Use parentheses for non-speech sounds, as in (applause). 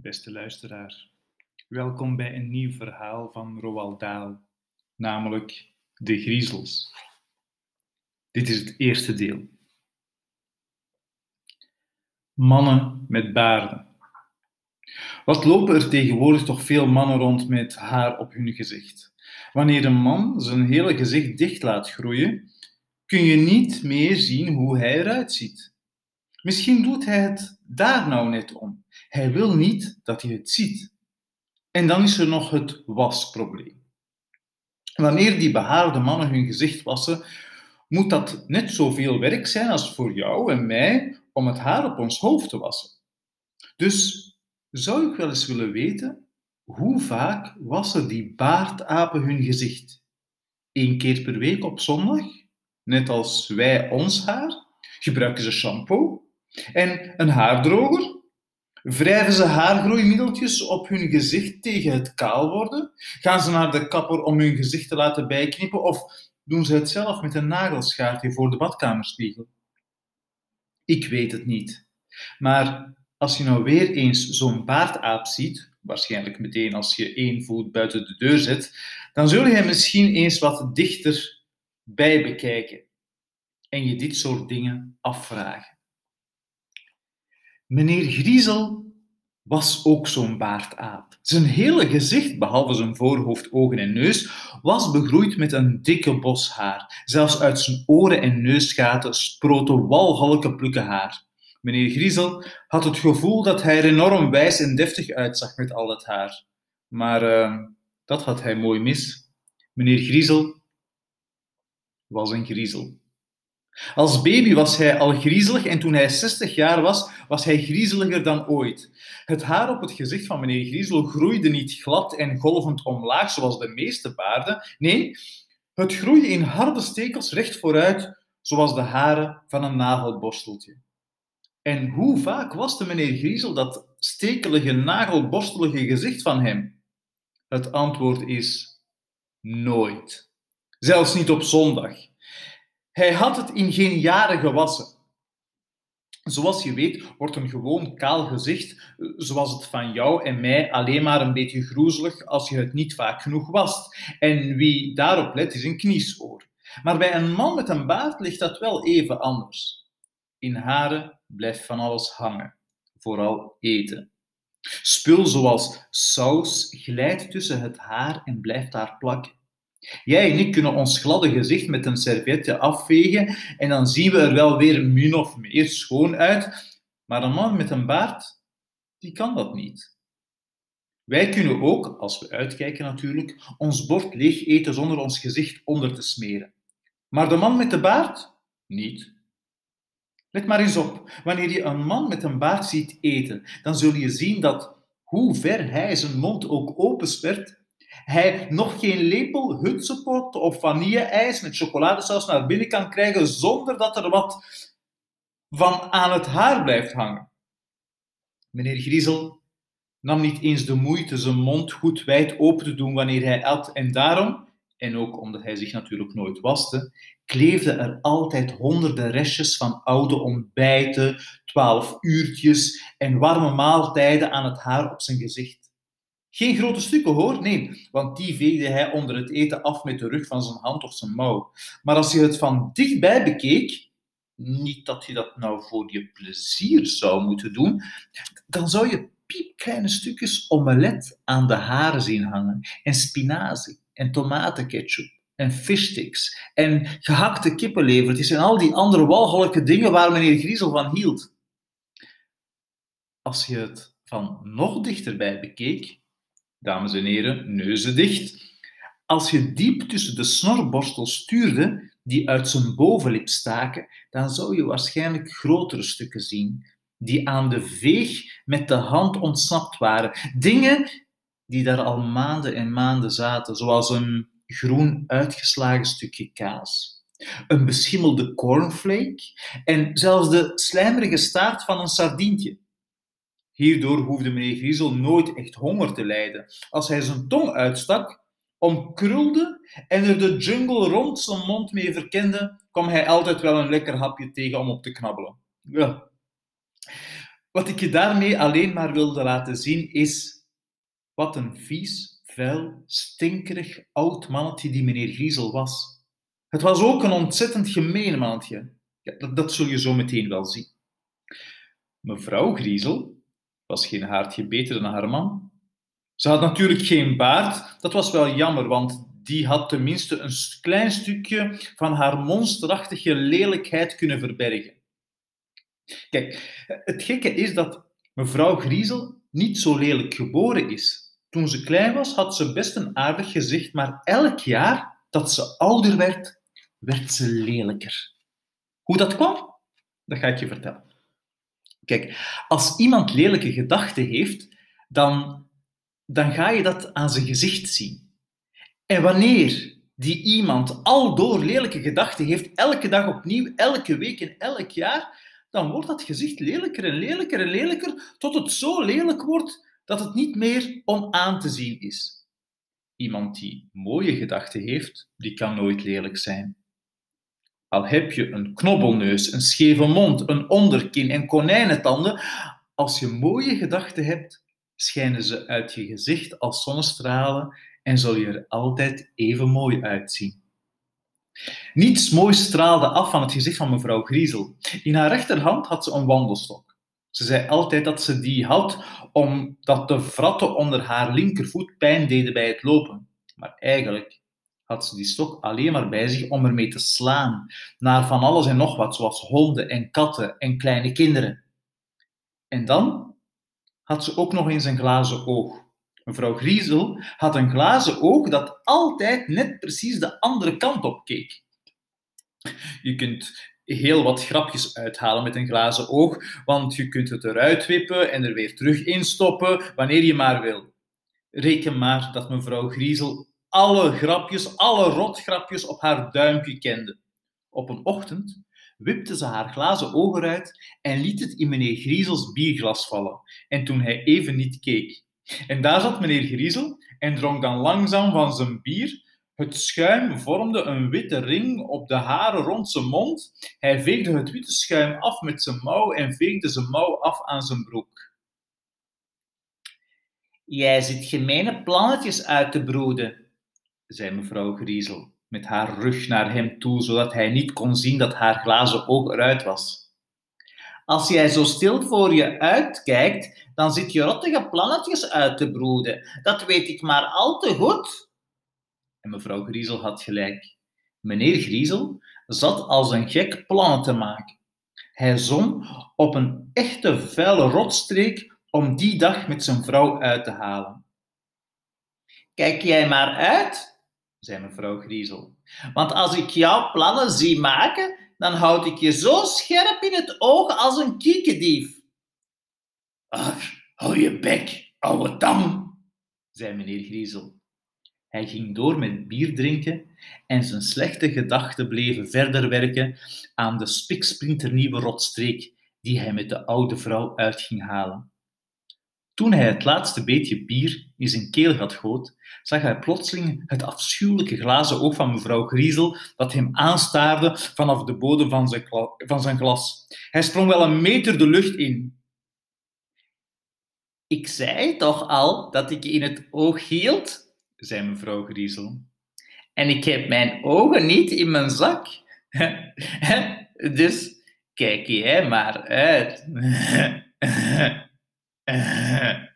beste luisteraar. Welkom bij een nieuw verhaal van Roald Dahl, namelijk De Griezels. Dit is het eerste deel. Mannen met baarden. Wat lopen er tegenwoordig toch veel mannen rond met haar op hun gezicht? Wanneer een man zijn hele gezicht dicht laat groeien, kun je niet meer zien hoe hij eruit ziet. Misschien doet hij het daar nou net om. Hij wil niet dat je het ziet. En dan is er nog het wasprobleem. Wanneer die behaarde mannen hun gezicht wassen, moet dat net zoveel werk zijn als voor jou en mij om het haar op ons hoofd te wassen. Dus zou ik wel eens willen weten, hoe vaak wassen die baardapen hun gezicht? Eén keer per week op zondag? Net als wij ons haar? Gebruiken ze shampoo? En een haardroger? Wrijven ze haargroeimiddeltjes op hun gezicht tegen het kaal worden? Gaan ze naar de kapper om hun gezicht te laten bijknippen? Of doen ze het zelf met een nagelschaartje voor de badkamerspiegel? Ik weet het niet. Maar als je nou weer eens zo'n baardaap ziet, waarschijnlijk meteen als je één voet buiten de deur zet, dan zul je hem misschien eens wat dichter bij bekijken en je dit soort dingen afvragen. Meneer Griezel was ook zo'n baardaap. Zijn hele gezicht, behalve zijn voorhoofd, ogen en neus, was begroeid met een dikke bos haar. Zelfs uit zijn oren en neusgaten sproten walgelijke plukken haar. Meneer Griezel had het gevoel dat hij er enorm wijs en deftig uitzag met al het haar. Maar uh, dat had hij mooi mis. Meneer Griezel was een griezel. Als baby was hij al griezelig en toen hij 60 jaar was, was hij griezeliger dan ooit. Het haar op het gezicht van meneer Griezel groeide niet glad en golvend omlaag zoals de meeste baarden. Nee, het groeide in harde stekels recht vooruit, zoals de haren van een nagelborsteltje. En hoe vaak waste meneer Griezel dat stekelige, nagelborstelige gezicht van hem? Het antwoord is nooit. Zelfs niet op zondag. Hij had het in geen jaren gewassen. Zoals je weet wordt een gewoon kaal gezicht, zoals het van jou en mij, alleen maar een beetje groezelig als je het niet vaak genoeg wast. En wie daarop let, is een kniesoor. Maar bij een man met een baard ligt dat wel even anders. In haren blijft van alles hangen, vooral eten. Spul zoals saus glijdt tussen het haar en blijft daar plakken. Jij en ik kunnen ons gladde gezicht met een servetje afvegen en dan zien we er wel weer min of meer schoon uit, maar een man met een baard, die kan dat niet. Wij kunnen ook, als we uitkijken natuurlijk, ons bord leeg eten zonder ons gezicht onder te smeren. Maar de man met de baard, niet. Let maar eens op, wanneer je een man met een baard ziet eten, dan zul je zien dat, hoe ver hij zijn mond ook openspert, hij nog geen lepel hutsepot of vanille-ijs met chocoladesaus naar binnen kan krijgen zonder dat er wat van aan het haar blijft hangen. Meneer Griezel nam niet eens de moeite zijn mond goed wijd open te doen wanneer hij at en daarom, en ook omdat hij zich natuurlijk nooit waste, kleefden er altijd honderden restjes van oude ontbijten, twaalf uurtjes en warme maaltijden aan het haar op zijn gezicht. Geen grote stukken hoor, nee, want die veegde hij onder het eten af met de rug van zijn hand of zijn mouw. Maar als je het van dichtbij bekeek, niet dat je dat nou voor je plezier zou moeten doen, dan zou je piepkleine stukjes omelet aan de haren zien hangen, en spinazie, en tomatenketchup, en fishsticks, en gehakte kippenlevertjes, en al die andere walgelijke dingen waar meneer Griezel van hield. Als je het van nog dichterbij bekeek, dames en heren, neuzen dicht. Als je diep tussen de snorborstels stuurde, die uit zijn bovenlip staken, dan zou je waarschijnlijk grotere stukken zien, die aan de veeg met de hand ontsnapt waren. Dingen die daar al maanden en maanden zaten, zoals een groen uitgeslagen stukje kaas, een beschimmelde cornflake en zelfs de slijmerige staart van een sardientje. Hierdoor hoefde meneer Griezel nooit echt honger te lijden. Als hij zijn tong uitstak, omkrulde en er de jungle rond zijn mond mee verkende, kwam hij altijd wel een lekker hapje tegen om op te knabbelen. Wat ik je daarmee alleen maar wilde laten zien is wat een vies, vuil, stinkerig oud mannetje die meneer Griezel was. Het was ook een ontzettend gemeen mannetje. Dat, dat zul je zo meteen wel zien. Mevrouw Griezel was geen haartje beter dan haar man. Ze had natuurlijk geen baard, dat was wel jammer, want die had tenminste een klein stukje van haar monsterachtige lelijkheid kunnen verbergen. Kijk, het gekke is dat mevrouw Griezel niet zo lelijk geboren is. Toen ze klein was, had ze best een aardig gezicht, maar elk jaar dat ze ouder werd, werd ze lelijker. Hoe dat kwam, dat ga ik je vertellen. Kijk, als iemand lelijke gedachten heeft, dan, dan ga je dat aan zijn gezicht zien. En wanneer die iemand al door lelijke gedachten heeft, elke dag opnieuw, elke week en elk jaar, dan wordt dat gezicht lelijker en lelijker en lelijker, tot het zo lelijk wordt dat het niet meer om aan te zien is. Iemand die mooie gedachten heeft, die kan nooit lelijk zijn. Al heb je een knobbelneus, een scheve mond, een onderkin en konijnentanden, als je mooie gedachten hebt, schijnen ze uit je gezicht als zonnestralen en zul je er altijd even mooi uitzien. Niets moois straalde af van het gezicht van mevrouw Griezel. In haar rechterhand had ze een wandelstok. Ze zei altijd dat ze die had omdat de vratten onder haar linkervoet pijn deden bij het lopen. Maar eigenlijk had ze die stok alleen maar bij zich om ermee te slaan naar van alles en nog wat, zoals honden en katten en kleine kinderen. En dan had ze ook nog eens een glazen oog. Mevrouw Griezel had een glazen oog dat altijd net precies de andere kant op keek. Je kunt heel wat grapjes uithalen met een glazen oog, want je kunt het eruit wippen en er weer terug instoppen wanneer je maar wil. Reken maar dat mevrouw Griezel alle grapjes, alle rotgrapjes op haar duimpje kende. Op een ochtend wipte ze haar glazen ogen uit en liet het in meneer Griezels bierglas vallen. En toen hij even niet keek. En daar zat meneer Griezel en dronk dan langzaam van zijn bier. Het schuim vormde een witte ring op de haren rond zijn mond. Hij veegde het witte schuim af met zijn mouw en veegde zijn mouw af aan zijn broek. Jij zit gemene plannetjes uit te broeden, zei mevrouw Griezel, met haar rug naar hem toe, zodat hij niet kon zien dat haar glazen oog eruit was. Als jij zo stil voor je uitkijkt, dan zit je rottige plannetjes uit te broeden. Dat weet ik maar al te goed. En mevrouw Griezel had gelijk. Meneer Griezel zat als een gek plannen te maken. Hij zon op een echte vuile rotstreek om die dag met zijn vrouw uit te halen. Kijk jij maar uit, zei mevrouw Griezel. Want als ik jouw plannen zie maken, dan houd ik je zo scherp in het oog als een kiekendief. Ach, hou je bek, ouwe tang, zei meneer Griezel. Hij ging door met bier drinken en zijn slechte gedachten bleven verder werken aan de spiksplinternieuwe rotstreek die hij met de oude vrouw uit ging halen. Toen hij het laatste beetje bier in zijn keel had goot, zag hij plotseling het afschuwelijke glazen oog van mevrouw Griezel dat hem aanstaarde vanaf de bodem van zijn, van zijn glas. Hij sprong wel een meter de lucht in. Ik zei toch al dat ik je in het oog hield, zei mevrouw Griezel. En ik heb mijn ogen niet in mijn zak. (laughs) dus kijk jij maar uit. (laughs) Eh,